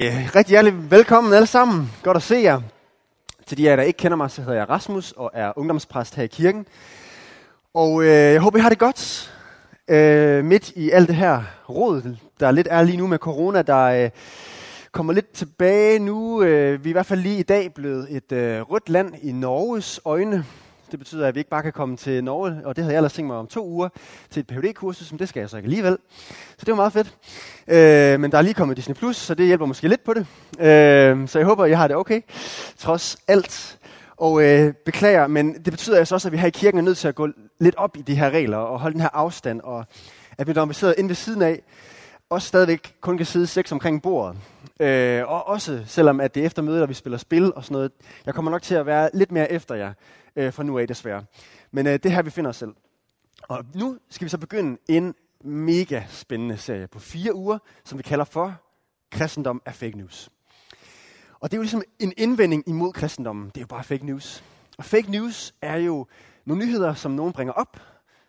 Rigtig hjertelig velkommen alle sammen. Godt at se jer. Til de af jer, der ikke kender mig, så hedder jeg Rasmus og er ungdomspræst her i kirken. Og øh, jeg håber, I har det godt. Øh, midt i alt det her råd, der lidt er lige nu med corona, der øh, kommer lidt tilbage nu. Øh, vi er i hvert fald lige i dag blevet et øh, rødt land i Norges øjne. Det betyder, at vi ikke bare kan komme til Norge, og det havde jeg ellers tænkt mig om to uger, til et phd kursus men det skal jeg så ikke alligevel. Så det var meget fedt. Øh, men der er lige kommet Disney+, Plus, så det hjælper måske lidt på det. Øh, så jeg håber, jeg har det okay, trods alt. Og øh, beklager, men det betyder altså også, at vi her i kirken er nødt til at gå lidt op i de her regler, og holde den her afstand, og at vi, når vi sidder inde ved siden af, også stadigvæk kun kan sidde seks omkring bordet. Øh, og også selvom at det er efter mødet, og vi spiller spil og sådan noget. Jeg kommer nok til at være lidt mere efter jer øh, fra nu af desværre. Men øh, det er her, vi finder os selv. Og nu skal vi så begynde en mega spændende serie på fire uger, som vi kalder for Kristendom er fake news. Og det er jo ligesom en indvending imod kristendommen. Det er jo bare fake news. Og fake news er jo nogle nyheder, som nogen bringer op,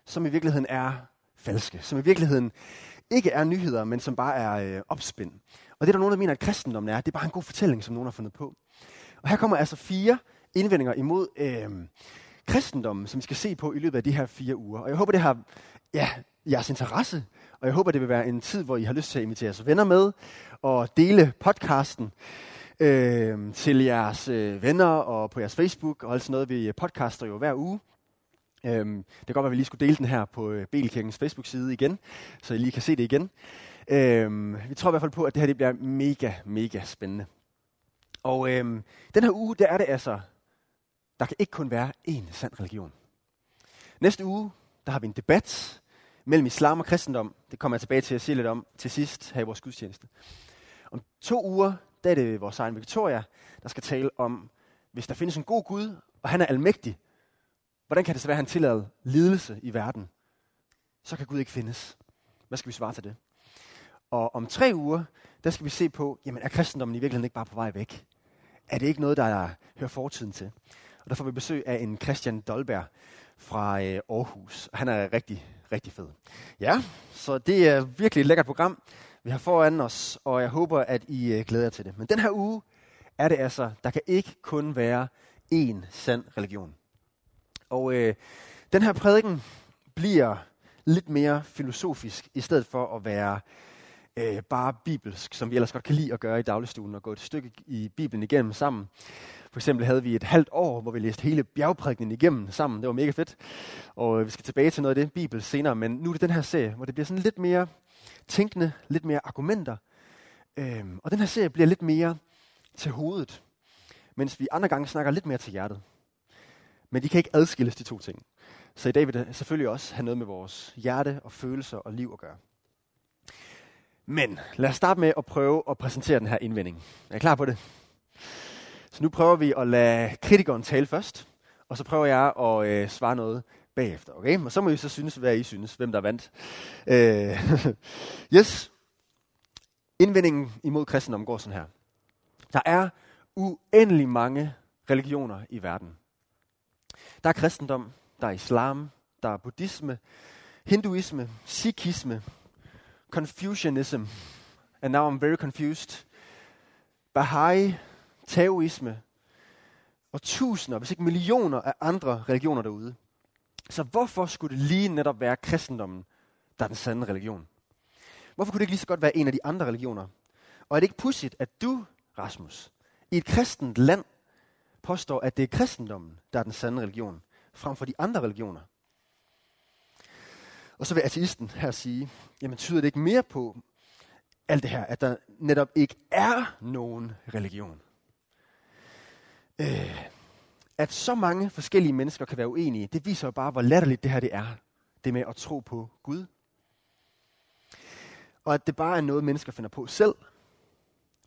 som i virkeligheden er falske. Som i virkeligheden ikke er nyheder, men som bare er øh, opspind. Og det er der nogen, der mener, at kristendommen er, det er bare en god fortælling, som nogen har fundet på. Og her kommer altså fire indvendinger imod øh, kristendommen, som vi skal se på i løbet af de her fire uger. Og jeg håber, det har ja, jeres interesse, og jeg håber, det vil være en tid, hvor I har lyst til at invitere jeres venner med, og dele podcasten øh, til jeres øh, venner og på jeres Facebook, og alt sådan noget. Vi podcaster jo hver uge. Øhm, det kan godt være, at vi lige skulle dele den her på øh, Belkirkens Facebook-side igen, så I lige kan se det igen. Øhm, vi tror i hvert fald på, at det her det bliver mega, mega spændende. Og øhm, den her uge, der er det altså, der kan ikke kun være én sand religion. Næste uge, der har vi en debat mellem islam og kristendom. Det kommer jeg tilbage til at sige lidt om til sidst her i vores gudstjeneste. Om to uger, der er det vores egen Victoria, der skal tale om, hvis der findes en god Gud, og han er almægtig, hvordan kan det så være, at han tillader lidelse i verden? Så kan Gud ikke findes. Hvad skal vi svare til det? Og om tre uger, der skal vi se på, jamen er kristendommen i virkeligheden ikke bare på vej væk? Er det ikke noget, der hører fortiden til? Og der får vi besøg af en Christian Dolberg fra øh, Aarhus. Han er rigtig, rigtig fed. Ja, så det er virkelig et lækkert program, vi har foran os, og jeg håber, at I øh, glæder jer til det. Men den her uge er det altså, der kan ikke kun være én sand religion. Og øh, den her prædiken bliver lidt mere filosofisk, i stedet for at være øh, bare bibelsk, som vi ellers godt kan lide at gøre i dagligstuen, og gå et stykke i Bibelen igennem sammen. For eksempel havde vi et halvt år, hvor vi læste hele bjergprædiken igennem sammen. Det var mega fedt. Og øh, vi skal tilbage til noget af det Bibel senere, men nu er det den her serie, hvor det bliver sådan lidt mere tænkende, lidt mere argumenter. Øhm, og den her serie bliver lidt mere til hovedet, mens vi andre gange snakker lidt mere til hjertet. Men de kan ikke adskilles, de to ting. Så i dag vil det selvfølgelig også have noget med vores hjerte og følelser og liv at gøre. Men lad os starte med at prøve at præsentere den her indvending. Er I klar på det? Så nu prøver vi at lade kritikeren tale først, og så prøver jeg at øh, svare noget bagefter. Okay? Og så må I så synes, hvad I synes, hvem der vandt. Øh, yes. Indvendingen imod kristendom går sådan her. Der er uendelig mange religioner i verden. Der er kristendom, der er islam, der er buddhisme, hinduisme, sikhisme, Confucianism, and now I'm very confused, Baha'i, Taoisme, og tusinder, hvis ikke millioner af andre religioner derude. Så hvorfor skulle det lige netop være kristendommen, der er den sande religion? Hvorfor kunne det ikke lige så godt være en af de andre religioner? Og er det ikke pudsigt, at du, Rasmus, i et kristent land, påstår, at det er kristendommen, der er den sande religion, frem for de andre religioner? Og så vil ateisten her sige, jamen tyder det ikke mere på alt det her, at der netop ikke er nogen religion? Øh, at så mange forskellige mennesker kan være uenige, det viser jo bare, hvor latterligt det her det er. Det med at tro på Gud. Og at det bare er noget, mennesker finder på selv.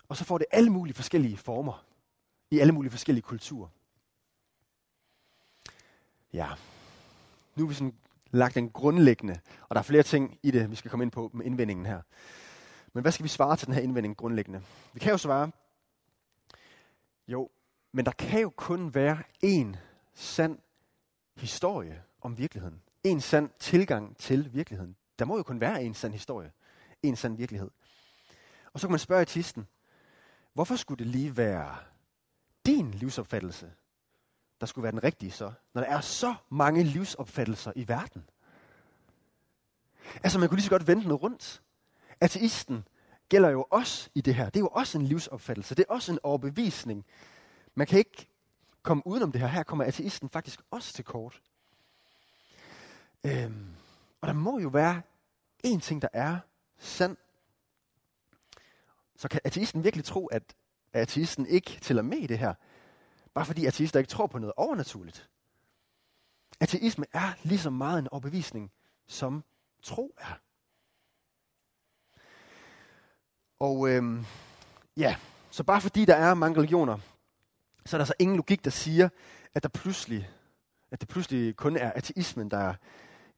Og så får det alle mulige forskellige former. I alle mulige forskellige kulturer. Ja, nu er vi sådan lagt den grundlæggende, og der er flere ting i det, vi skal komme ind på med indvendingen her. Men hvad skal vi svare til den her indvending grundlæggende? Vi kan jo svare, jo, men der kan jo kun være én sand historie om virkeligheden. En sand tilgang til virkeligheden. Der må jo kun være en sand historie. En sand virkelighed. Og så kan man spørge artisten, hvorfor skulle det lige være din livsopfattelse, der skulle være den rigtige så, når der er så mange livsopfattelser i verden? Altså, man kunne lige så godt vente noget rundt. Ateisten gælder jo også i det her. Det er jo også en livsopfattelse. Det er også en overbevisning. Man kan ikke komme udenom det her. Her kommer ateisten faktisk også til kort. Øhm, og der må jo være en ting, der er sand. Så kan ateisten virkelig tro, at ateisten ikke tæller med i det her? Bare fordi ateister ikke tror på noget overnaturligt. Ateisme er lige så meget en overbevisning, som tro er. Og øhm, ja, så bare fordi der er mange religioner, så er der så ingen logik, der siger, at der pludselig, at det pludselig kun er ateismen, der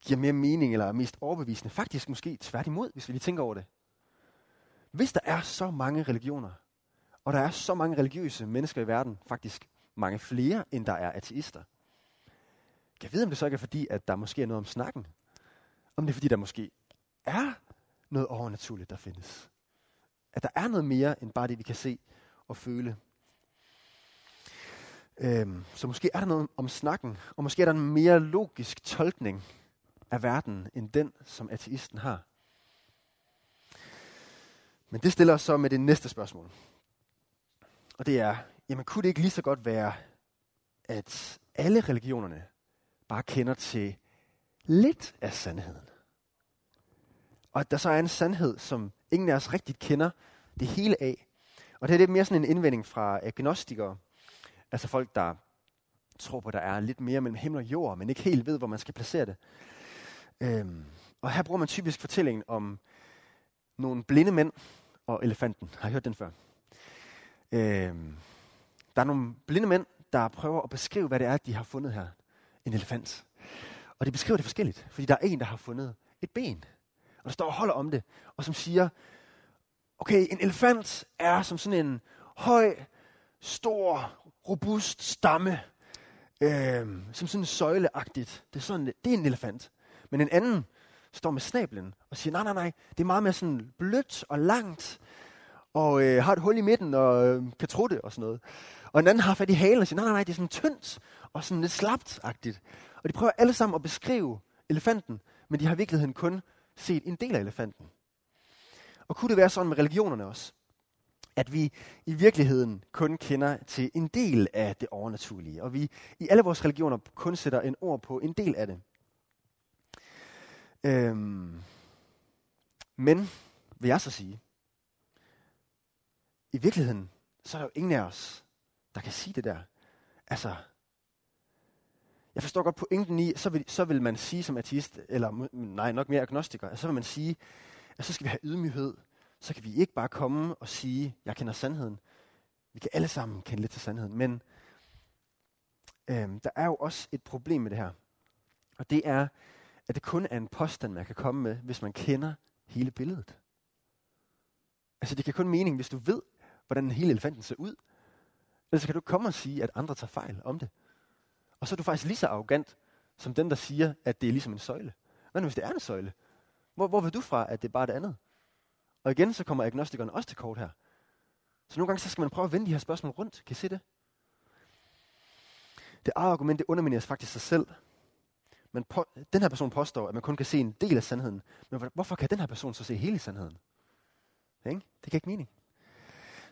giver mere mening eller er mest overbevisende. Faktisk måske tværtimod, hvis vi lige tænker over det. Hvis der er så mange religioner, og der er så mange religiøse mennesker i verden, faktisk mange flere, end der er ateister, kan jeg vide, om det så ikke er fordi, at der måske er noget om snakken? Om det er fordi, der måske er noget overnaturligt, der findes? At der er noget mere end bare det, vi kan se og føle. Øhm, så måske er der noget om snakken, og måske er der en mere logisk tolkning af verden, end den, som ateisten har. Men det stiller os så med det næste spørgsmål. Og det er, jamen kunne det ikke lige så godt være, at alle religionerne bare kender til lidt af sandheden? Og at der så er en sandhed, som ingen af os rigtigt kender det hele af. Og det er lidt mere sådan en indvending fra agnostikere, altså folk, der tror på, at der er lidt mere mellem himmel og jord, men ikke helt ved, hvor man skal placere det. Øhm, og her bruger man typisk fortællingen om nogle blinde mænd og elefanten. Har I hørt den før? Øhm, der er nogle blinde mænd, der prøver at beskrive, hvad det er, de har fundet her. En elefant. Og de beskriver det forskelligt, fordi der er en, der har fundet et ben. Og der står og holder om det, og som siger, okay, en elefant er som sådan en høj, stor, robust stamme, øh, som sådan søjleagtigt. Det er, sådan, det er en elefant. Men en anden står med snablen og siger, nej, nej, nej, det er meget mere sådan blødt og langt, og øh, har et hul i midten og øh, kan tro det og sådan noget. Og en anden har fat i halen og siger, nej, nej, nej, det er sådan tyndt og sådan lidt slapt-agtigt. Og de prøver alle sammen at beskrive elefanten, men de har i virkeligheden kun set en del af elefanten. Og kunne det være sådan med religionerne også? At vi i virkeligheden kun kender til en del af det overnaturlige, og vi i alle vores religioner kun sætter en ord på en del af det. Øhm, men, vil jeg så sige, i virkeligheden, så er der jo ingen af os, der kan sige det der. Altså, jeg forstår godt pointen i, så vil, så vil man sige som artist, eller nej, nok mere agnostiker, så vil man sige, at så skal vi have ydmyghed, så kan vi ikke bare komme og sige, jeg kender sandheden. Vi kan alle sammen kende lidt til sandheden, men øhm, der er jo også et problem med det her. Og det er, at det kun er en påstand, man kan komme med, hvis man kender hele billedet. Altså det kan kun mening, hvis du ved, hvordan hele elefanten ser ud. Ellers kan du komme og sige, at andre tager fejl om det. Og så er du faktisk lige så arrogant, som den, der siger, at det er ligesom en søjle. Hvad nu, hvis det er en søjle? Hvor, hvor ved du fra, at det er bare det andet? Og igen, så kommer agnostikerne også til kort her. Så nogle gange så skal man prøve at vende de her spørgsmål rundt. Kan I se det? Det argument, det undermineres faktisk sig selv. Men på, den her person påstår, at man kun kan se en del af sandheden. Men hvorfor kan den her person så se hele sandheden? Ikke? Det kan ikke mening.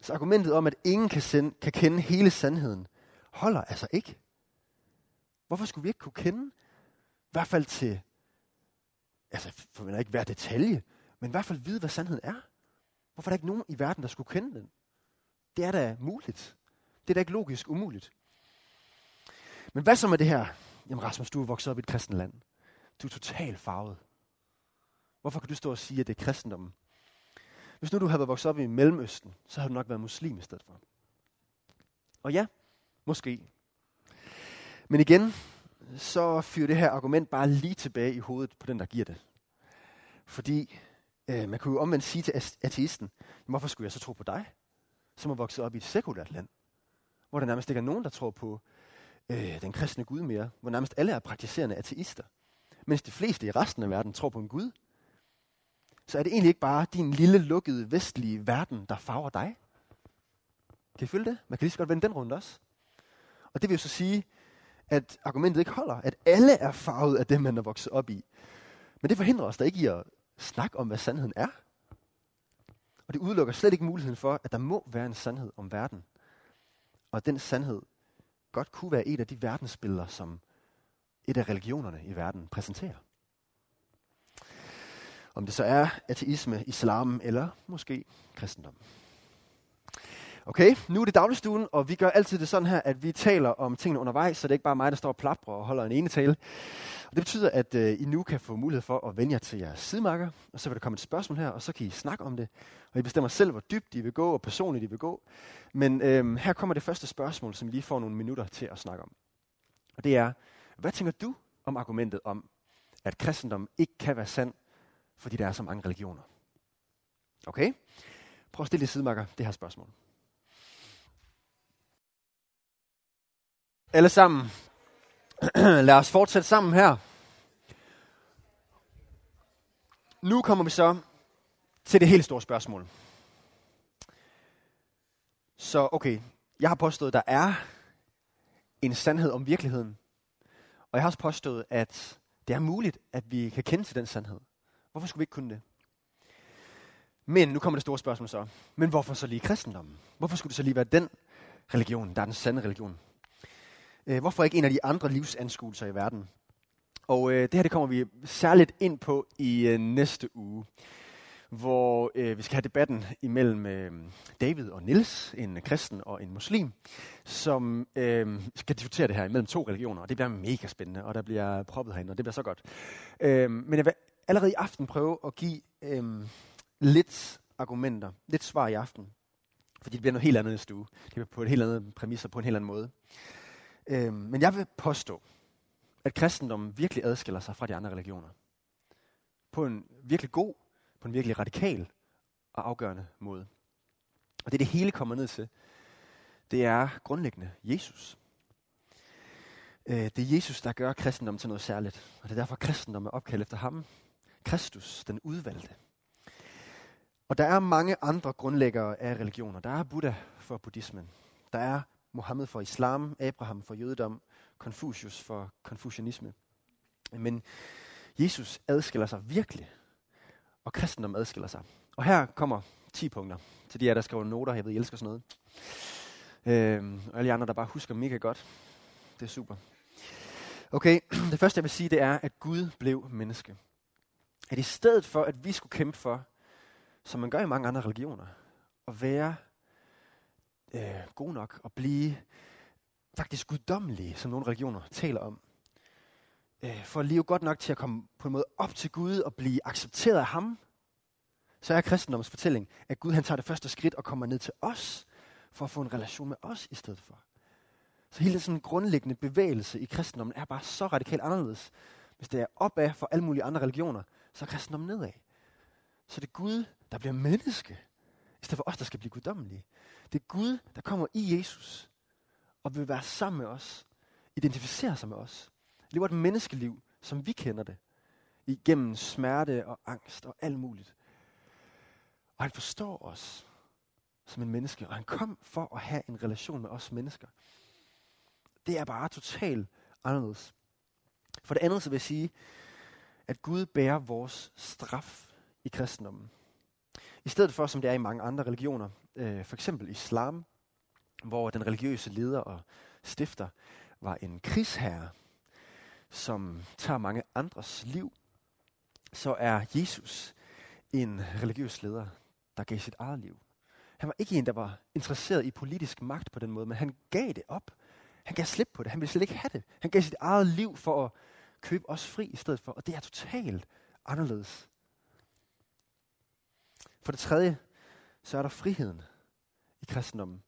Så argumentet om, at ingen kan, sende, kan kende hele sandheden, holder altså ikke. Hvorfor skulle vi ikke kunne kende, i hvert fald til, altså for man ikke hver detalje, men i hvert fald vide, hvad sandheden er. Hvorfor er der ikke nogen i verden, der skulle kende den? Det er da muligt. Det er da ikke logisk umuligt. Men hvad så med det her? Jamen Rasmus, du er vokset op i et kristent land. Du er totalt farvet. Hvorfor kan du stå og sige, at det er kristendommen? Hvis nu du havde vokset op i Mellemøsten, så havde du nok været muslim i stedet for. Og ja, måske. Men igen, så fyrer det her argument bare lige tilbage i hovedet på den, der giver det. Fordi øh, man kunne jo omvendt sige til ateisten, hvorfor skulle jeg så tro på dig, som er vokset op i et sekulært land, hvor der nærmest ikke er nogen, der tror på øh, den kristne Gud mere, hvor nærmest alle er praktiserende ateister, mens de fleste i resten af verden tror på en Gud. Så er det egentlig ikke bare din lille lukkede vestlige verden, der farver dig? Kan I følge det? Man kan lige så godt vende den rundt også. Og det vil jo så sige, at argumentet ikke holder. At alle er farvet af det, man er vokset op i. Men det forhindrer os da ikke i at snak om, hvad sandheden er. Og det udelukker slet ikke muligheden for, at der må være en sandhed om verden. Og den sandhed godt kunne være et af de verdensbilleder, som et af religionerne i verden præsenterer. Om det så er ateisme, islam eller måske kristendom. Okay, nu er det dagligstuen, og vi gør altid det sådan her, at vi taler om tingene undervejs, så det er ikke bare mig, der står og plapper og holder en ene tale. Og det betyder, at øh, I nu kan få mulighed for at vende jer til jeres sidemarker, og så vil der komme et spørgsmål her, og så kan I snakke om det. Og I bestemmer selv, hvor dybt I vil gå, og personligt I vil gå. Men øh, her kommer det første spørgsmål, som I lige får nogle minutter til at snakke om. Og det er, hvad tænker du om argumentet om, at kristendom ikke kan være sand, fordi der er så mange religioner? Okay? Prøv at stille i sidemarker det her spørgsmål. Alle sammen. Lad os fortsætte sammen her. Nu kommer vi så til det helt store spørgsmål. Så okay, jeg har påstået, at der er en sandhed om virkeligheden. Og jeg har også påstået, at det er muligt, at vi kan kende til den sandhed. Hvorfor skulle vi ikke kunne det? Men nu kommer det store spørgsmål så. Men hvorfor så lige kristendommen? Hvorfor skulle det så lige være den religion, der er den sande religion? Øh, hvorfor ikke en af de andre livsanskuelser i verden? Og øh, det her det kommer vi særligt ind på i øh, næste uge, hvor øh, vi skal have debatten imellem øh, David og Nils, en kristen og en muslim, som øh, skal diskutere det her imellem to religioner, og det bliver mega spændende, og der bliver proppet herinde, og det bliver så godt. Øh, men jeg vil allerede i aften prøve at give øh, lidt argumenter, lidt svar i aften, fordi det bliver noget helt andet næste uge. Det bliver på et helt andet præmisser, på en helt anden måde. Øh, men jeg vil påstå, at kristendommen virkelig adskiller sig fra de andre religioner. På en virkelig god, på en virkelig radikal og afgørende måde. Og det, det hele kommer ned til, det er grundlæggende Jesus. Øh, det er Jesus, der gør kristendommen til noget særligt. Og det er derfor, kristendommen er opkaldt efter ham. Kristus, den udvalgte. Og der er mange andre grundlæggere af religioner. Der er Buddha for buddhismen. Der er Mohammed for islam, Abraham for jødedom, Confucius for konfucianisme. Men Jesus adskiller sig virkelig, og kristendom adskiller sig. Og her kommer 10 punkter til de af der skriver noter. Jeg ved, I elsker sådan noget. Øhm, og alle andre, der bare husker mega godt. Det er super. Okay, det første jeg vil sige, det er, at Gud blev menneske. At i stedet for, at vi skulle kæmpe for, som man gør i mange andre religioner, at være øh, god nok og blive faktisk guddommelige, som nogle religioner taler om. Øh, for at leve godt nok til at komme på en måde op til Gud og blive accepteret af ham, så er kristendommens fortælling, at Gud han tager det første skridt og kommer ned til os, for at få en relation med os i stedet for. Så hele sådan en grundlæggende bevægelse i kristendommen er bare så radikalt anderledes. Hvis det er opad for alle mulige andre religioner, så er kristendommen nedad. Så det er Gud, der bliver menneske, i stedet for os, der skal blive guddommelige. Det er Gud, der kommer i Jesus og vil være sammen med os, identificere sig med os, lever et menneskeliv, som vi kender det, igennem smerte og angst og alt muligt. Og han forstår os som en menneske, og han kom for at have en relation med os mennesker. Det er bare totalt anderledes. For det andet så vil jeg sige, at Gud bærer vores straf i kristendommen. I stedet for, som det er i mange andre religioner, øh, for eksempel islam, hvor den religiøse leder og stifter var en krigsherre, som tager mange andres liv, så er Jesus en religiøs leder, der gav sit eget liv. Han var ikke en, der var interesseret i politisk magt på den måde, men han gav det op. Han gav slip på det. Han ville slet ikke have det. Han gav sit eget liv for at købe os fri i stedet for. Og det er totalt anderledes. For det tredje, så er der friheden i kristendommen.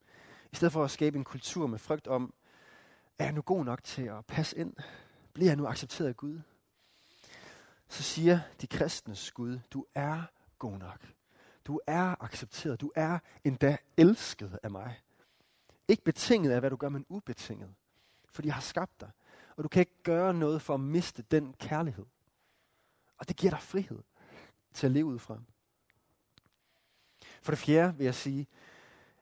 I stedet for at skabe en kultur med frygt om, er jeg nu god nok til at passe ind? Bliver jeg nu accepteret af Gud? Så siger de kristnes Gud, du er god nok. Du er accepteret. Du er endda elsket af mig. Ikke betinget af, hvad du gør, men ubetinget. Fordi jeg har skabt dig. Og du kan ikke gøre noget for at miste den kærlighed. Og det giver dig frihed til at leve ud fra. For det fjerde vil jeg sige,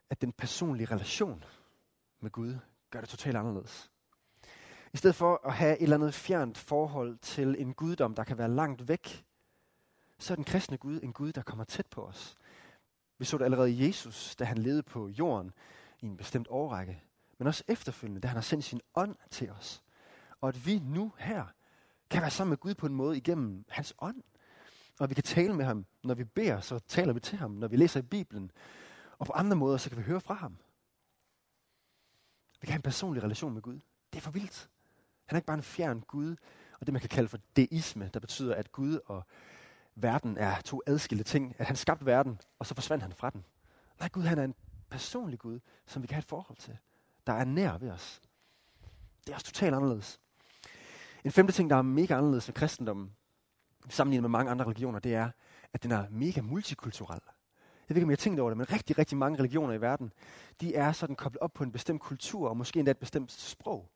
at den personlige relation med Gud gør det totalt anderledes. I stedet for at have et eller andet fjernt forhold til en guddom, der kan være langt væk, så er den kristne Gud en Gud, der kommer tæt på os. Vi så det allerede i Jesus, da han levede på jorden i en bestemt årrække, men også efterfølgende, da han har sendt sin ånd til os. Og at vi nu her kan være sammen med Gud på en måde igennem hans ånd. Og vi kan tale med ham. Når vi beder, så taler vi til ham. Når vi læser i Bibelen. Og på andre måder, så kan vi høre fra ham. Vi kan have en personlig relation med Gud. Det er for vildt. Han er ikke bare en fjern Gud, og det man kan kalde for deisme, der betyder, at Gud og verden er to adskilte ting. At han skabte verden, og så forsvandt han fra den. Nej, Gud han er en personlig Gud, som vi kan have et forhold til. Der er nær ved os. Det er også totalt anderledes. En femte ting, der er mega anderledes ved kristendommen, sammenlignet med mange andre religioner, det er, at den er mega multikulturel. Jeg ved ikke, om jeg har tænkt over det, men rigtig, rigtig mange religioner i verden, de er sådan koblet op på en bestemt kultur, og måske endda et bestemt sprog.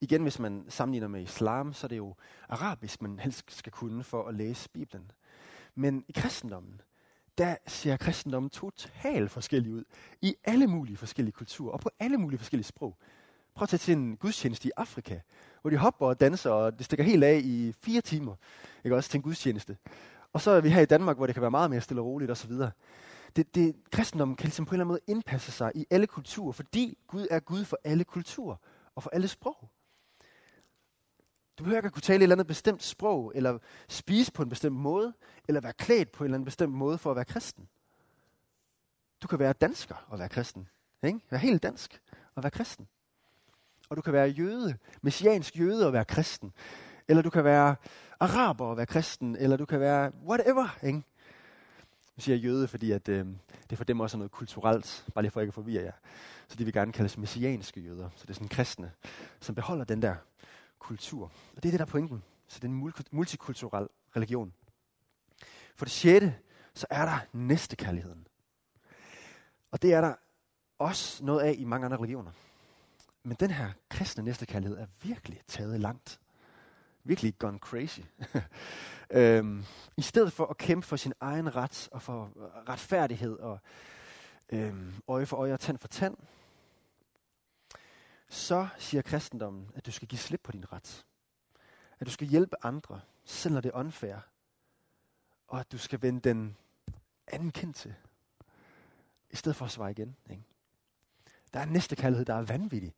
Igen, hvis man sammenligner med islam, så er det jo arabisk, man helst skal kunne for at læse Bibelen. Men i kristendommen, der ser kristendommen totalt forskellig ud. I alle mulige forskellige kulturer, og på alle mulige forskellige sprog. Prøv at tage til en gudstjeneste i Afrika, hvor de hopper og danser, og det stikker helt af i fire timer. Ikke også til en gudstjeneste. Og så er vi her i Danmark, hvor det kan være meget mere stille og roligt osv. Det, det, kristendommen kan ligesom på en eller anden måde indpasse sig i alle kulturer, fordi Gud er Gud for alle kulturer og for alle sprog. Du behøver ikke at kunne tale et eller andet bestemt sprog, eller spise på en bestemt måde, eller være klædt på en eller anden bestemt måde for at være kristen. Du kan være dansker og være kristen. Ikke? Være helt dansk og være kristen. Og du kan være jøde, messiansk jøde og være kristen. Eller du kan være araber og være kristen. Eller du kan være whatever. Ikke? Jeg siger jøde, fordi at, øh, det for dem også er noget kulturelt, bare lige for ikke at forvirre jer. Så de vil gerne kaldes messianske jøder. Så det er sådan kristne, som beholder den der kultur. Og det er det, der er pointen. Så det er en multikulturel religion. For det sjette, så er der næstekærligheden. Og det er der også noget af i mange andre religioner. Men den her kristne næstekærlighed er virkelig taget langt. Virkelig gone crazy. øhm, I stedet for at kæmpe for sin egen ret og for retfærdighed og øhm, øje for øje og tand for tand, så siger kristendommen, at du skal give slip på din ret. At du skal hjælpe andre, selv når det er unfair. Og at du skal vende den anden kendt til. I stedet for at svare igen. Ikke? Der er en næste kærlighed, der er vanvittig.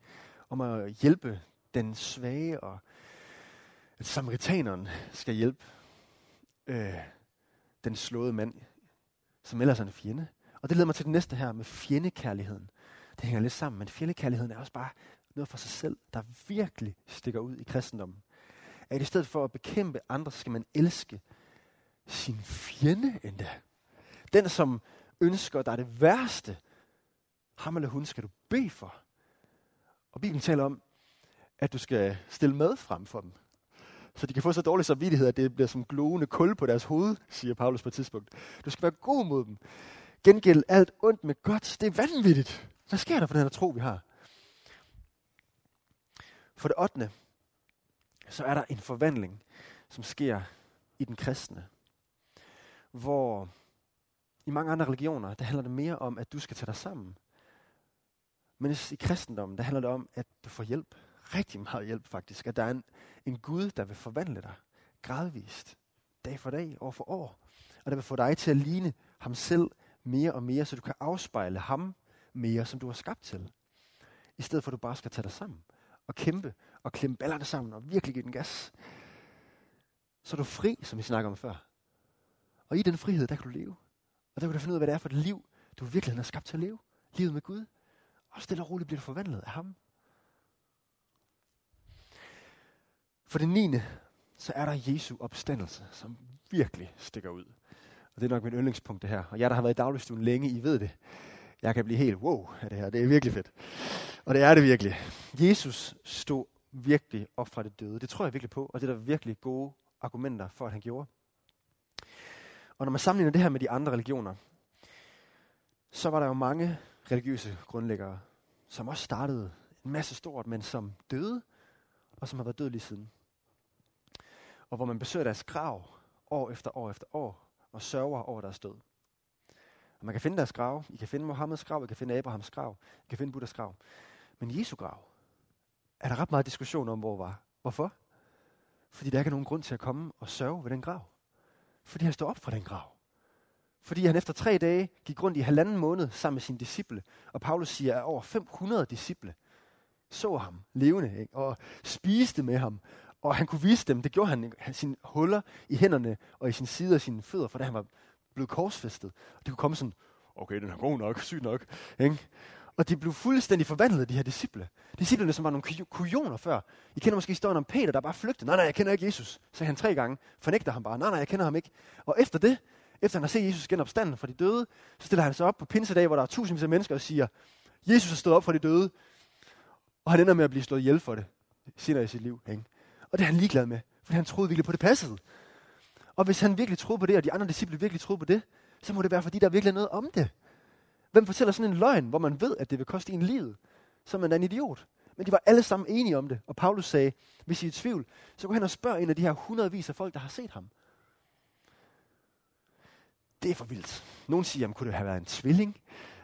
Om at hjælpe den svage, og at samaritaneren skal hjælpe øh, den slåede mand, som ellers er en fjende. Og det leder mig til det næste her med fjendekærligheden. Det hænger lidt sammen, men fjendekærligheden er også bare noget for sig selv, der virkelig stikker ud i kristendommen. At i stedet for at bekæmpe andre, skal man elske sin fjende endda. Den, som ønsker dig det værste, ham eller hun skal du bede for. Og Bibelen taler om, at du skal stille mad frem for dem. Så de kan få så dårlig samvittighed, at det bliver som glående kul på deres hoved, siger Paulus på et tidspunkt. Du skal være god mod dem. Gengæld alt ondt med godt. Det er vanvittigt. Hvad sker der for den her tro, vi har? For det 8. så er der en forvandling, som sker i den kristne. Hvor i mange andre religioner, der handler det mere om, at du skal tage dig sammen. Men i kristendommen, der handler det om, at du får hjælp. Rigtig meget hjælp faktisk. At der er en, en Gud, der vil forvandle dig gradvist. Dag for dag, år for år. Og der vil få dig til at ligne ham selv mere og mere, så du kan afspejle ham mere, som du har skabt til. I stedet for at du bare skal tage dig sammen og kæmpe og klemme ballerne sammen og virkelig give den gas. Så er du fri, som vi snakker om før. Og i den frihed, der kan du leve. Og der kan du finde ud af, hvad det er for et liv, du virkelig har skabt til at leve. Livet med Gud. Og stille og roligt bliver du forvandlet af ham. For det 9. så er der Jesu opstandelse, som virkelig stikker ud. Og det er nok min yndlingspunkt det her. Og jeg, der har været i dagligstuen længe, I ved det. Jeg kan blive helt wow af det her. Det er virkelig fedt. Og det er det virkelig. Jesus stod virkelig op fra det døde. Det tror jeg virkelig på, og det er der virkelig gode argumenter for, at han gjorde. Og når man sammenligner det her med de andre religioner, så var der jo mange religiøse grundlæggere, som også startede en masse stort, men som døde, og som har været døde lige siden. Og hvor man besøger deres grav år efter år efter år, og sørger over deres død. Og man kan finde deres grav. I kan finde Mohammeds grav. I kan finde Abrahams grav. I kan finde Buddhas grav. Men Jesu grav er der ret meget diskussion om, hvor var. Hvorfor? Fordi der ikke er nogen grund til at komme og sørge ved den grav. Fordi han står op fra den grav. Fordi han efter tre dage gik rundt i halvanden måned sammen med sine disciple. Og Paulus siger, at over 500 disciple så ham levende ikke? og spiste med ham. Og han kunne vise dem, det gjorde han, han sine huller i hænderne og i sin side og sine fødder, for da han var blevet korsfæstet. Og det kunne komme sådan, okay, den er god nok, syg nok. Ikke? Og de blev fuldstændig forvandlet, de her disciple. Disciplene, som var nogle kujoner før. I kender måske historien om Peter, der bare flygtede. Nej, nej, jeg kender ikke Jesus. Så han tre gange. Fornægter ham bare. Nej, nej, jeg kender ham ikke. Og efter det, efter han har set Jesus genopstanden fra de døde, så stiller han sig op på pinsedag, hvor der er tusindvis af mennesker og siger, Jesus er stået op fra de døde. Og han ender med at blive slået ihjel for det senere i sit liv. Ikke? Og det er han ligeglad med, for han troede virkelig på det passede. Og hvis han virkelig troede på det, og de andre disciple virkelig troede på det, så må det være, fordi der virkelig er noget om det. Hvem fortæller sådan en løgn, hvor man ved, at det vil koste en livet? Så er en idiot. Men de var alle sammen enige om det. Og Paulus sagde, hvis I er i tvivl, så gå hen og spørg en af de her hundredvis af folk, der har set ham. Det er for vildt. Nogle siger, jamen, kunne det have været en tvilling?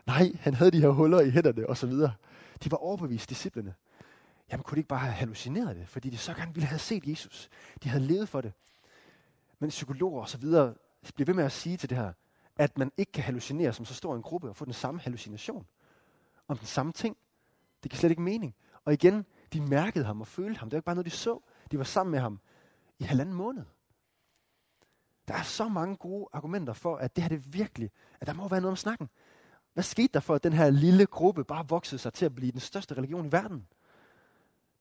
Nej, han havde de her huller i hænderne og så videre. De var overbevist, disciplene. Jamen, kunne de ikke bare have hallucineret det? Fordi de så gerne ville have set Jesus. De havde levet for det. Men psykologer og så videre bliver ved med at sige til det her, at man ikke kan hallucinere som så stor en gruppe og få den samme hallucination om den samme ting. Det giver slet ikke mening. Og igen, de mærkede ham og følte ham. Det var ikke bare noget, de så. De var sammen med ham i halvanden måned. Der er så mange gode argumenter for, at det her det virkelig, at der må være noget om snakken. Hvad skete der for, at den her lille gruppe bare voksede sig til at blive den største religion i verden?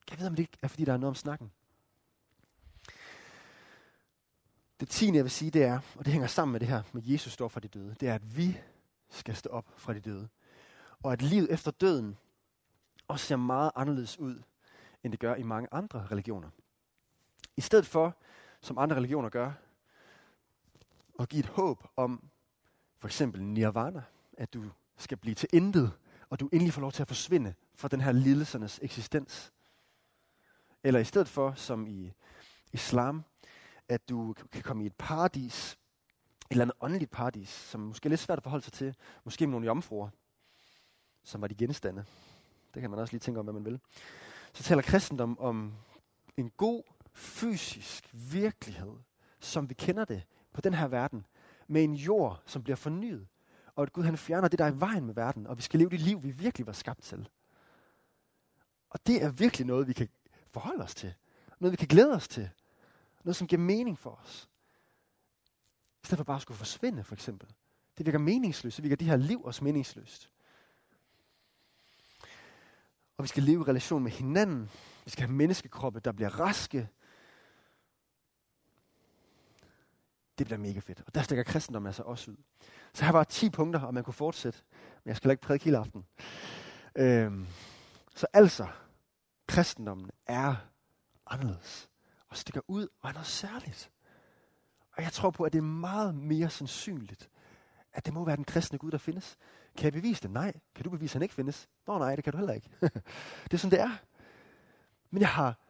Kan jeg vide, om det er, fordi der er noget om snakken? Det tiende, jeg vil sige, det er, og det hænger sammen med det her, med Jesus står fra de døde, det er, at vi skal stå op fra de døde. Og at livet efter døden også ser meget anderledes ud, end det gør i mange andre religioner. I stedet for, som andre religioner gør, og give et håb om for eksempel nirvana, at du skal blive til intet, og du endelig får lov til at forsvinde fra den her lidelsernes eksistens. Eller i stedet for, som i islam, at du kan komme i et paradis, et eller andet åndeligt paradis, som måske er lidt svært at forholde sig til, måske med nogle jomfruer, som var de genstande. Det kan man også lige tænke om, hvad man vil. Så taler kristendom om en god fysisk virkelighed, som vi kender det på den her verden, med en jord, som bliver fornyet, og at Gud han fjerner det, der er i vejen med verden, og vi skal leve det liv, vi virkelig var skabt til. Og det er virkelig noget, vi kan forholde os til. Noget, vi kan glæde os til. Noget, som giver mening for os. I stedet for bare at skulle forsvinde, for eksempel. Det virker meningsløst. Det virker det her liv også meningsløst. Og vi skal leve i relation med hinanden. Vi skal have menneskekroppe, der bliver raske. Det bliver mega fedt. Og der stikker kristendommen altså også ud. Så her var 10 punkter, og man kunne fortsætte. Men jeg skal ikke prædike hele aften. Øhm, så altså, kristendommen er anderledes og stikker ud og er noget særligt. Og jeg tror på, at det er meget mere sandsynligt, at det må være den kristne Gud, der findes. Kan jeg bevise det? Nej. Kan du bevise, at han ikke findes? Nå nej, det kan du heller ikke. det er sådan, det er. Men jeg har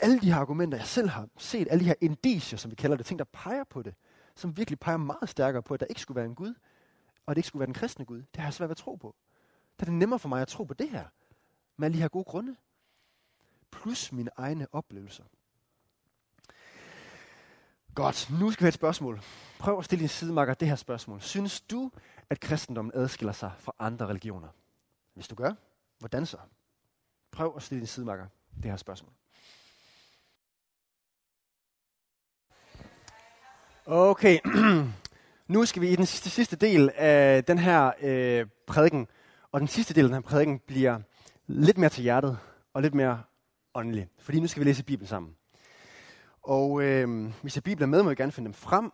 alle de her argumenter, jeg selv har set, alle de her indicier, som vi kalder det, ting, der peger på det, som virkelig peger meget stærkere på, at der ikke skulle være en Gud, og at det ikke skulle være den kristne Gud. Det har jeg svært ved at tro på. Der er det nemmere for mig at tro på det her, med alle de her gode grunde, plus mine egne oplevelser. Godt, nu skal vi have et spørgsmål. Prøv at stille din sidemarker det her spørgsmål. Synes du, at kristendommen adskiller sig fra andre religioner? Hvis du gør, hvordan så? Prøv at stille din sidemarker det her spørgsmål. Okay, nu skal vi i den sidste, sidste del af den her øh, prædiken. Og den sidste del af den her prædiken bliver lidt mere til hjertet og lidt mere åndelig. Fordi nu skal vi læse Bibelen sammen. Og øh, hvis jeg Bibelen er med, må jeg gerne finde dem frem.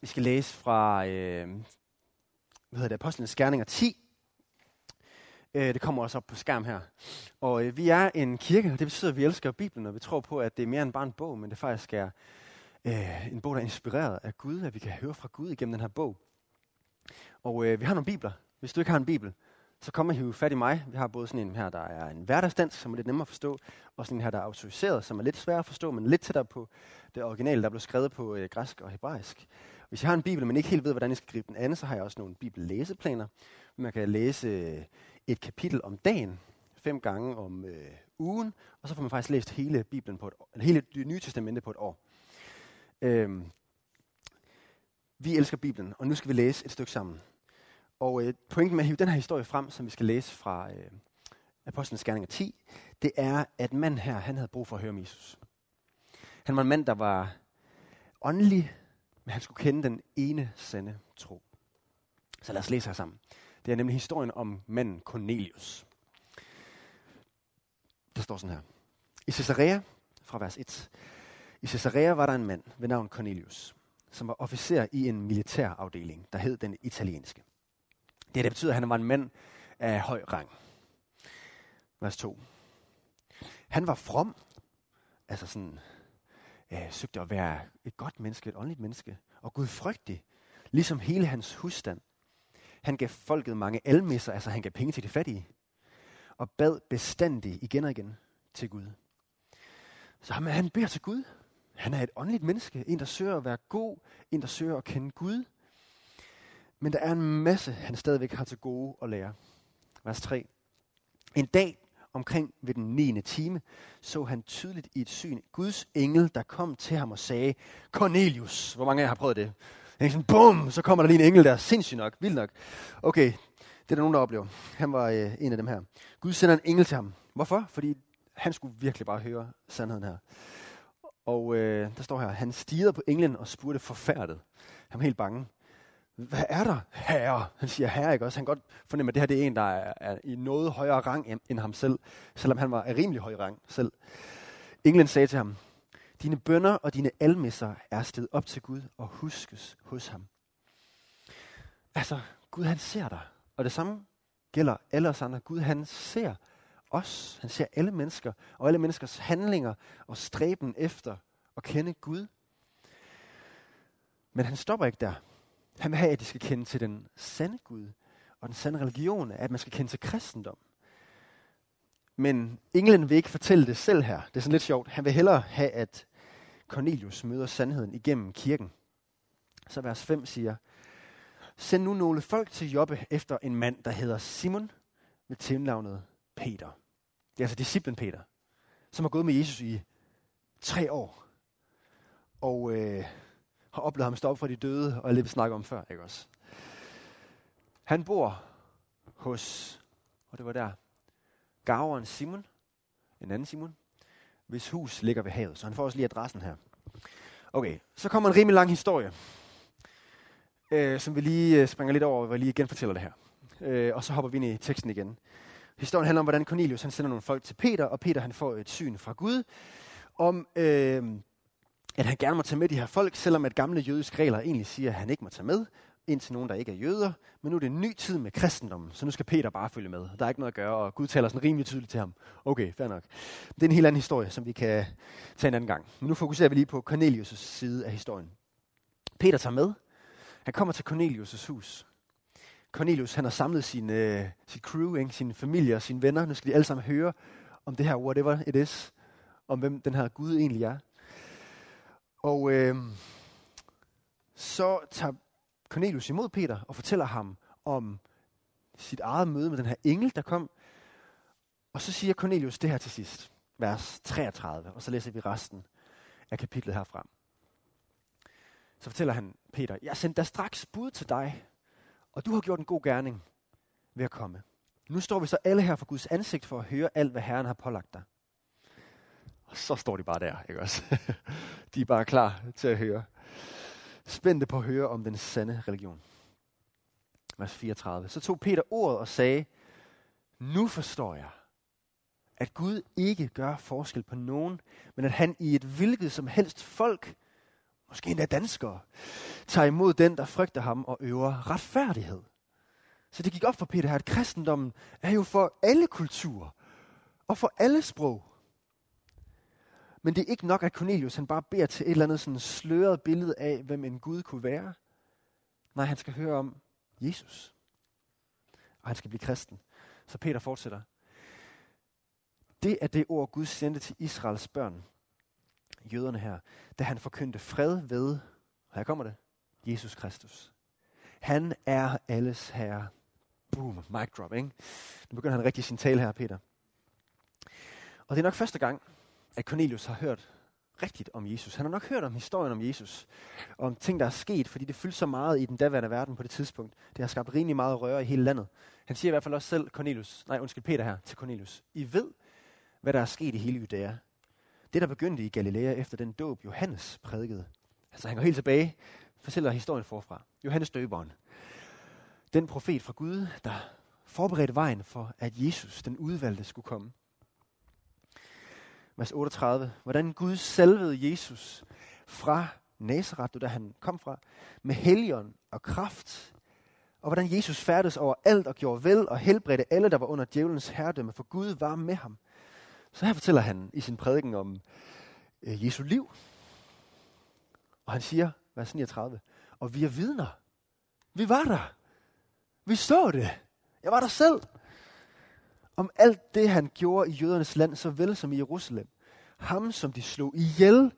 Vi skal læse fra øh, hvad hedder det, Apostlenes Skærninger 10. Øh, det kommer også op på skærm her. Og øh, vi er en kirke, og det betyder, at vi elsker Bibelen, og vi tror på, at det er mere end bare en bog, men det faktisk er øh, en bog, der er inspireret af Gud, at vi kan høre fra Gud igennem den her bog. Og øh, vi har nogle bibler. Hvis du ikke har en bibel, så kommer og hive fat i mig. Vi har både sådan en her, der er en hverdagsdansk, som er lidt nemmere at forstå, og sådan en her, der er autoriseret, som er lidt sværere at forstå, men lidt tættere på det originale, der blev skrevet på øh, græsk og hebraisk. Hvis jeg har en bibel, men ikke helt ved, hvordan jeg skal gribe den anden, så har jeg også nogle bibellæseplaner. Man kan læse øh, et kapitel om dagen, fem gange om øh, ugen, og så får man faktisk læst hele Bibelen på et år, hele det nye testamente på et år. Øhm, vi elsker Bibelen, og nu skal vi læse et stykke sammen. Og øh, pointen med at hive den her historie frem, som vi skal læse fra øh, Apostlenes Gerninger 10, det er, at manden her, han havde brug for at høre om Jesus. Han var en mand, der var åndelig, men han skulle kende den ene sande tro. Så lad os læse her sammen. Det er nemlig historien om manden Cornelius. Der står sådan her. I Caesarea, fra vers 1. I Caesarea var der en mand ved navn Cornelius, som var officer i en militærafdeling, der hed den italienske. Det, det betyder, at han var en mand af høj rang. Vers 2. Han var from, altså sådan, øh, søgte at være et godt menneske, et åndeligt menneske, og Gud frygtig, ligesom hele hans husstand. Han gav folket mange almisser, altså han gav penge til de fattige, og bad bestandig igen og igen til Gud. Så han beder til Gud. Han er et åndeligt menneske, en der søger at være god, en der søger at kende Gud. Men der er en masse, han stadigvæk har til gode at lære. Vers 3. En dag omkring ved den 9. time, så han tydeligt i et syn Guds engel, der kom til ham og sagde, Cornelius. Hvor mange af jer har prøvet det? En sådan, bum, så kommer der lige en engel der. Sindssygt nok, vildt nok. Okay, det er der nogen, der oplever. Han var øh, en af dem her. Gud sender en engel til ham. Hvorfor? Fordi han skulle virkelig bare høre sandheden her. Og øh, der står her, han stirrede på englen og spurgte forfærdet. Han var helt bange. Hvad er der, herre? Han siger herre, ikke også? Han kan godt fornemme, at det her det er en, der er, er i noget højere rang end, ham selv, selvom han var af rimelig høj rang selv. Englen sagde til ham, dine bønder og dine almisser er sted op til Gud og huskes hos ham. Altså, Gud han ser dig. Og det samme gælder alle os andre. Gud han ser os. Han ser alle mennesker og alle menneskers handlinger og stræben efter at kende Gud. Men han stopper ikke der. Han vil have, at de skal kende til den sande Gud. Og den sande religion at man skal kende til kristendom. Men englen vil ikke fortælle det selv her. Det er sådan lidt sjovt. Han vil hellere have, at Cornelius møder sandheden igennem kirken. Så vers 5 siger, Send nu nogle folk til Jobbe efter en mand, der hedder Simon, med tilnavnet Peter. Det er altså disciplen Peter, som har gået med Jesus i tre år. Og øh, har oplevet ham stå op fra de døde, og lidt snakke om før, ikke også? Han bor hos, og det var der, gaveren Simon, en anden Simon, hvis hus ligger ved havet. Så han får også lige adressen her. Okay, så kommer en rimelig lang historie, øh, som vi lige øh, springer lidt over, hvor jeg lige genfortæller det her. Øh, og så hopper vi ind i teksten igen. Historien handler om, hvordan Cornelius han sender nogle folk til Peter, og Peter han får et syn fra Gud, om øh, at han gerne må tage med de her folk, selvom at gamle jødiske regler egentlig siger, at han ikke må tage med, ind til nogen, der ikke er jøder. Men nu er det en ny tid med kristendommen, så nu skal Peter bare følge med. Der er ikke noget at gøre, og Gud taler sådan rimelig tydeligt til ham. Okay, fair nok. Det er en helt anden historie, som vi kan tage en anden gang. Men nu fokuserer vi lige på Cornelius' side af historien. Peter tager med. Han kommer til Cornelius' hus. Cornelius han har samlet sin, øh, sit crew, ikke? sin familie og sine venner. Nu skal de alle sammen høre om det her whatever it is. Om hvem den her Gud egentlig er. Og øh, så tager Cornelius imod Peter og fortæller ham om sit eget møde med den her engel, der kom. Og så siger Cornelius det her til sidst, vers 33, og så læser vi resten af kapitlet herfra. Så fortæller han Peter, jeg sendte da straks bud til dig, og du har gjort en god gerning ved at komme. Nu står vi så alle her for Guds ansigt for at høre alt, hvad Herren har pålagt dig. Og så står de bare der, ikke også? de er bare klar til at høre. Spændte på at høre om den sande religion. Vers 34. Så tog Peter ordet og sagde, nu forstår jeg, at Gud ikke gør forskel på nogen, men at han i et hvilket som helst folk, måske endda danskere, tager imod den, der frygter ham og øver retfærdighed. Så det gik op for Peter her, at kristendommen er jo for alle kulturer og for alle sprog. Men det er ikke nok, at Cornelius han bare beder til et eller andet sådan sløret billede af, hvem en Gud kunne være. Nej, han skal høre om Jesus. Og han skal blive kristen. Så Peter fortsætter. Det er det ord, Gud sendte til Israels børn, jøderne her, da han forkyndte fred ved, her kommer det, Jesus Kristus. Han er alles herre. Boom, mic drop, ikke? Nu begynder han rigtig sin tale her, Peter. Og det er nok første gang, at Cornelius har hørt rigtigt om Jesus. Han har nok hørt om historien om Jesus, og om ting, der er sket, fordi det fyldte så meget i den daværende verden på det tidspunkt. Det har skabt rimelig meget røre i hele landet. Han siger i hvert fald også selv, Cornelius, nej undskyld, Peter her, til Cornelius. I ved, hvad der er sket i hele Judæa. Det, der begyndte i Galilea efter den dåb, Johannes prædikede. Altså han går helt tilbage, fortæller historien forfra. Johannes døberen. Den profet fra Gud, der forberedte vejen for, at Jesus, den udvalgte, skulle komme vers 38. Hvordan Gud salvede Jesus fra Nazareth, der han kom fra, med helion og kraft. Og hvordan Jesus færdes over alt og gjorde vel og helbredte alle, der var under djævelens herredømme, for Gud var med ham. Så her fortæller han i sin prædiken om øh, Jesu liv. Og han siger, vers 39, og vi er vidner. Vi var der. Vi så det. Jeg var der selv om alt det, han gjorde i jødernes land, så vel som i Jerusalem. Ham, som de slog ihjel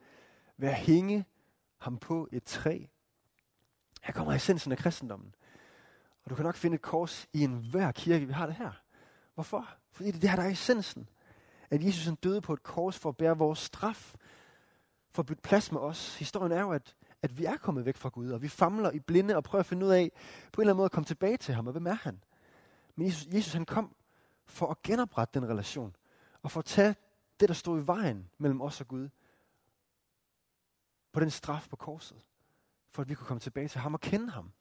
ved at hænge ham på et træ. Her kommer essensen af kristendommen. Og du kan nok finde et kors i enhver kirke, vi har det her. Hvorfor? Fordi det er det her, der er essensen. At Jesus han døde på et kors for at bære vores straf. For at bytte plads med os. Historien er jo, at, at vi er kommet væk fra Gud, og vi famler i blinde og prøver at finde ud af, på en eller anden måde at komme tilbage til ham, og hvem er han? Men Jesus, Jesus han kom for at genoprette den relation, og for at tage det, der stod i vejen mellem os og Gud, på den straf på korset, for at vi kunne komme tilbage til ham og kende ham.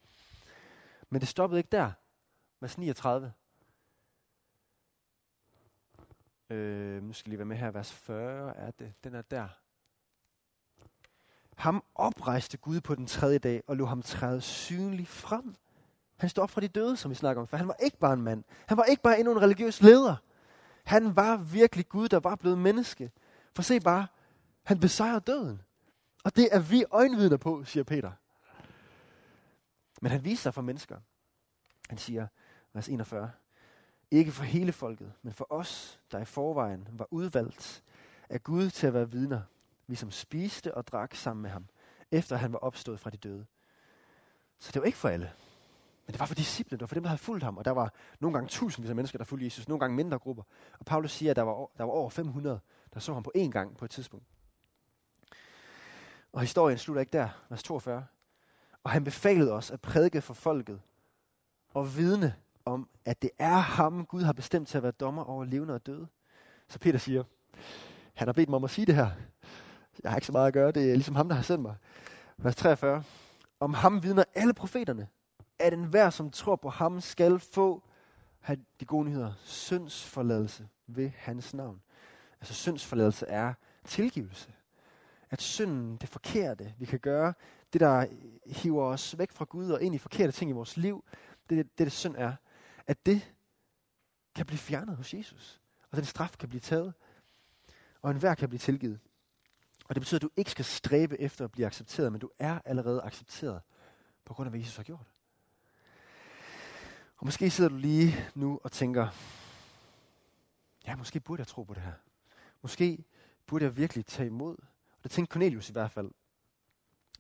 Men det stoppede ikke der. Vers 39. Øh, nu skal lige være med her. Vers 40 er det. Den er der. Ham oprejste Gud på den tredje dag og lå ham træde synligt frem han stod op fra de døde, som vi snakker om, for han var ikke bare en mand. Han var ikke bare endnu en religiøs leder. Han var virkelig Gud, der var blevet menneske. For se bare, han besejrer døden. Og det er vi øjenvidner på, siger Peter. Men han viser sig for mennesker. Han siger, vers 41, ikke for hele folket, men for os, der i forvejen var udvalgt af Gud til at være vidner, vi som spiste og drak sammen med ham, efter han var opstået fra de døde. Så det var ikke for alle. Men det var for disciplene, det var for dem, der havde fulgt ham. Og der var nogle gange tusindvis af mennesker, der fulgte Jesus, nogle gange mindre grupper. Og Paulus siger, at der var, der var over 500, der så ham på én gang på et tidspunkt. Og historien slutter ikke der, vers 42. Og han befalede os at prædike for folket og vidne om, at det er ham, Gud har bestemt til at være dommer over levende og døde. Så Peter siger, han har bedt mig om at sige det her. Jeg har ikke så meget at gøre, det er ligesom ham, der har sendt mig. Vers 43. Om ham vidner alle profeterne, at enhver, som tror på ham, skal få have de gode nyheder, syndsforladelse ved hans navn. Altså syndsforladelse er tilgivelse. At synden, det forkerte, vi kan gøre, det der hiver os væk fra Gud og ind i forkerte ting i vores liv, det det, det synd er, at det kan blive fjernet hos Jesus. Og den straf kan blive taget, og enhver kan blive tilgivet. Og det betyder, at du ikke skal stræbe efter at blive accepteret, men du er allerede accepteret på grund af, hvad Jesus har gjort. Og måske sidder du lige nu og tænker, ja, måske burde jeg tro på det her. Måske burde jeg virkelig tage imod. Og det tænkte Cornelius i hvert fald.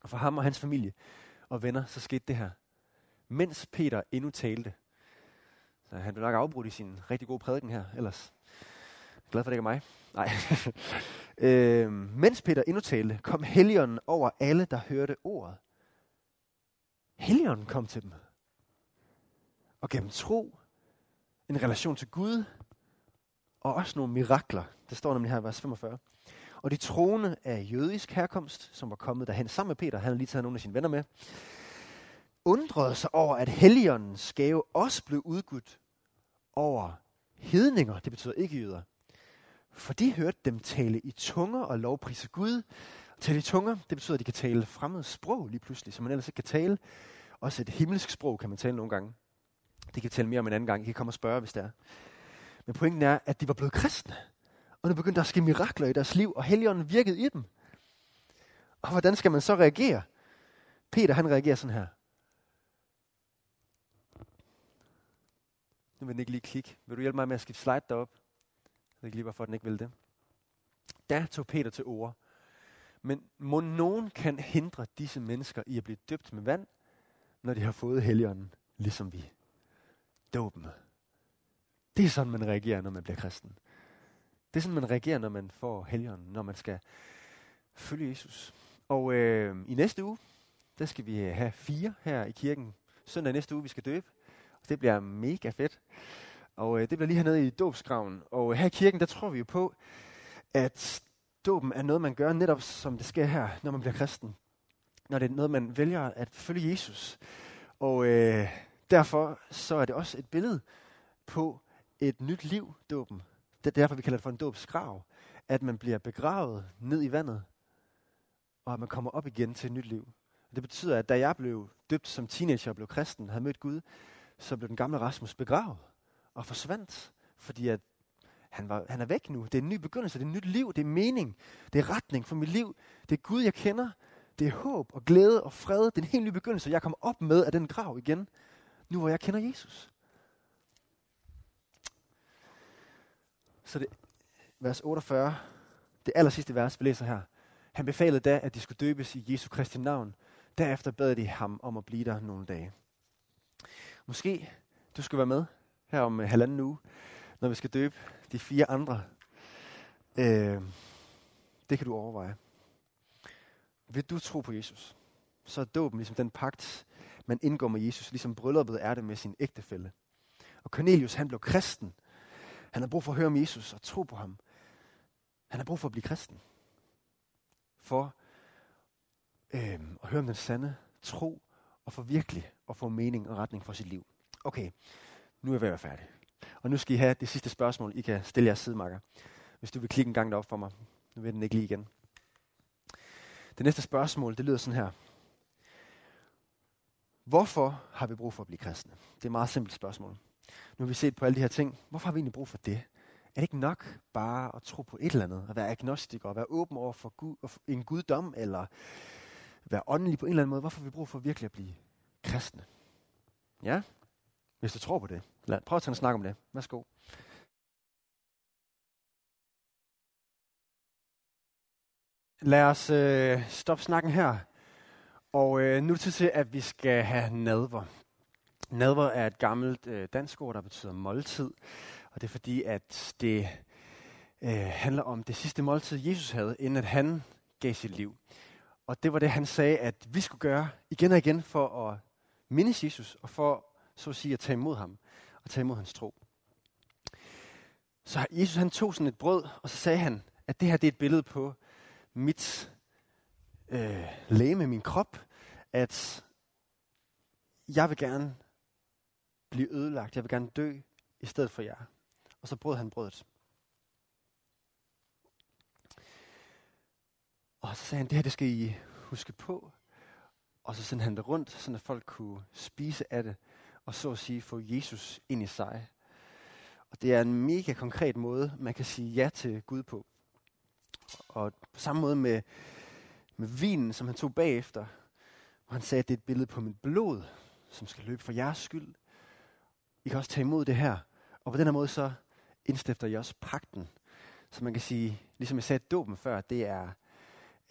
Og for ham og hans familie og venner, så skete det her. Mens Peter endnu talte. Så han blev nok afbrudt i sin rigtig gode prædiken her, ellers. Glad for, det ikke er mig. Nej. øh, mens Peter endnu talte, kom Helligånden over alle, der hørte ordet. Helligånden kom til dem og gennem tro, en relation til Gud, og også nogle mirakler. Det står nemlig her i vers 45. Og de troende af jødisk herkomst, som var kommet derhen sammen med Peter, han havde lige taget nogle af sine venner med, undrede sig over, at Helligåndens gave også blev udgudt over hedninger, det betyder ikke jøder. For de hørte dem tale i tunger og lovprise Gud. Tale i tunger, det betyder, at de kan tale fremmed sprog lige pludselig, som man ellers ikke kan tale. Også et himmelsk sprog kan man tale nogle gange. Det kan tælle mere om en anden gang. I kan komme og spørge, hvis det er. Men pointen er, at de var blevet kristne. Og nu begyndte der at ske mirakler i deres liv, og Helligånden virkede i dem. Og hvordan skal man så reagere? Peter, han reagerer sådan her. Nu vil den ikke lige klikke. Vil du hjælpe mig med at skifte slide derop? Jeg ved ikke lige, hvorfor den ikke vil det. Der tog Peter til ord. Men må nogen kan hindre disse mennesker i at blive døbt med vand når de har fået helligånden, ligesom vi. Dåben. Det er sådan, man reagerer, når man bliver kristen. Det er sådan, man reagerer, når man får helligånden, når man skal følge Jesus. Og øh, i næste uge, der skal vi have fire her i kirken. Søndag næste uge, vi skal døbe. Det bliver mega fedt. Og øh, det bliver lige hernede i dåbsgraven. Og øh, her i kirken, der tror vi jo på, at dåben er noget, man gør netop som det sker her, når man bliver kristen. Når det er noget, man vælger at følge Jesus. Og øh, derfor så er det også et billede på et nyt liv, dåben. Det er derfor, vi kalder det for en dåbsgrav. At man bliver begravet ned i vandet, og at man kommer op igen til et nyt liv. Det betyder, at da jeg blev døbt som teenager og blev kristen, havde mødt Gud, så blev den gamle Rasmus begravet og forsvandt, fordi at han, var, han er væk nu. Det er en ny begyndelse, det er et nyt liv, det er mening, det er retning for mit liv. Det er Gud, jeg kender. Det er håb og glæde og fred. Det er en helt ny begyndelse, jeg kommer op med af den grav igen, nu hvor jeg kender Jesus. Så det, vers 48, det aller sidste vers, vi læser her. Han befalede da, at de skulle døbes i Jesu Kristi navn. Derefter bad de ham om at blive der nogle dage. Måske du skal være med her om øh, halvanden uge, når vi skal døbe de fire andre. Øh, det kan du overveje. Vil du tro på Jesus, så er dåben ligesom den pagt, man indgår med Jesus, ligesom brylluppet er det med sin ægtefælle. Og Cornelius, han blev kristen. Han har brug for at høre om Jesus og tro på ham. Han har brug for at blive kristen. For øh, at høre om den sande tro og for virkelig at få mening og retning for sit liv. Okay, nu er jeg ved at være færdig. Og nu skal I have det sidste spørgsmål, I kan stille jeres sidemarker. Hvis du vil klikke en gang derop for mig. Nu vil den ikke lige igen. Det næste spørgsmål, det lyder sådan her. Hvorfor har vi brug for at blive kristne? Det er et meget simpelt spørgsmål. Nu har vi set på alle de her ting. Hvorfor har vi egentlig brug for det? Er det ikke nok bare at tro på et eller andet? At være agnostiker, at være åben over for Gud, en guddom, eller være åndelige på en eller anden måde? Hvorfor vi brug for virkelig at blive kristne? Ja, hvis du tror på det. Lad, prøv at tage en snak om det. Værsgo. Lad os øh, stoppe snakken her. Og øh, nu er det tid til, at vi skal have nadver. Nadver er et gammelt øh, dansk ord, der betyder måltid. Og det er fordi, at det øh, handler om det sidste måltid, Jesus havde, inden at han gav sit liv. Og det var det, han sagde, at vi skulle gøre igen og igen for at mindes Jesus, og for så at sige at tage imod ham, og tage imod hans tro. Så Jesus han tog sådan et brød, og så sagde han, at det her det er et billede på mit øh, læge, min krop, at jeg vil gerne blive ødelagt, jeg vil gerne dø i stedet for jer. Og så brød han brødet. Og så sagde han, det her det skal I huske på. Og så sendte han det rundt, så at folk kunne spise af det, og så at sige få Jesus ind i sig. Og det er en mega konkret måde, man kan sige ja til Gud på. Og på samme måde med, med vinen, som han tog bagefter, hvor han sagde, at det er et billede på mit blod, som skal løbe for jeres skyld. I kan også tage imod det her. Og på den her måde så indstifter jeg også pakten. Så man kan sige, ligesom jeg sagde dåben før, det er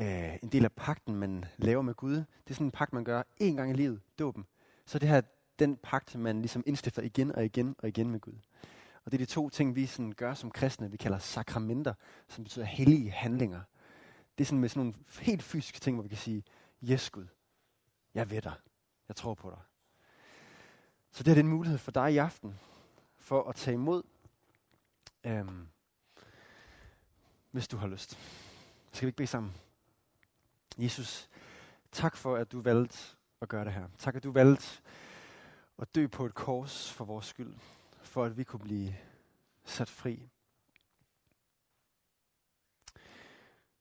øh, en del af pakten, man laver med Gud. Det er sådan en pagt, man gør én gang i livet, dåben. Så det her den pagt, man ligesom indstifter igen og igen og igen med Gud. Og det er de to ting, vi sådan gør som kristne, vi kalder sakramenter, som betyder hellige handlinger. Det er sådan med sådan nogle helt fysiske ting, hvor vi kan sige, yes Gud, jeg ved dig, jeg tror på dig. Så det er en mulighed for dig i aften, for at tage imod, øhm, hvis du har lyst. Skal vi ikke bede sammen? Jesus, tak for, at du valgte at gøre det her. Tak, at du valgte at dø på et kors for vores skyld, for at vi kunne blive sat fri.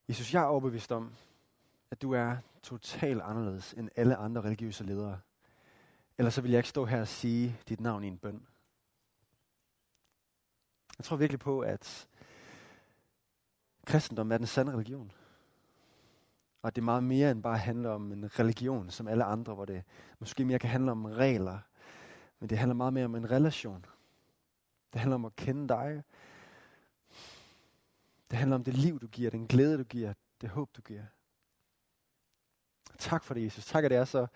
Jesus, jeg er overbevist om, at du er totalt anderledes end alle andre religiøse ledere. Ellers så vil jeg ikke stå her og sige dit navn i en bøn. Jeg tror virkelig på, at kristendom er den sande religion. Og at det meget mere end bare handler om en religion som alle andre, hvor det måske mere kan handle om regler, men det handler meget mere om en relation. Det handler om at kende dig. Det handler om det liv, du giver, den glæde, du giver, det håb, du giver. Tak for det, Jesus. Tak, at det er så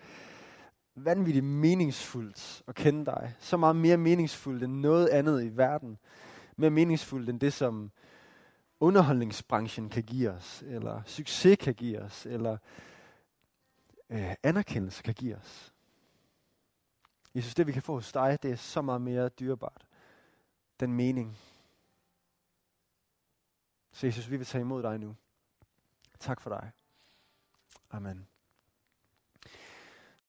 vanvittigt meningsfuldt at kende dig. Så meget mere meningsfuldt end noget andet i verden. Mere meningsfuldt end det, som underholdningsbranchen kan give os, eller succes kan give os, eller øh, anerkendelse kan give os. Jeg synes, det vi kan få hos dig, det er så meget mere dyrebart. Den mening. Så Jesus, vi vil tage imod dig nu. Tak for dig. Amen.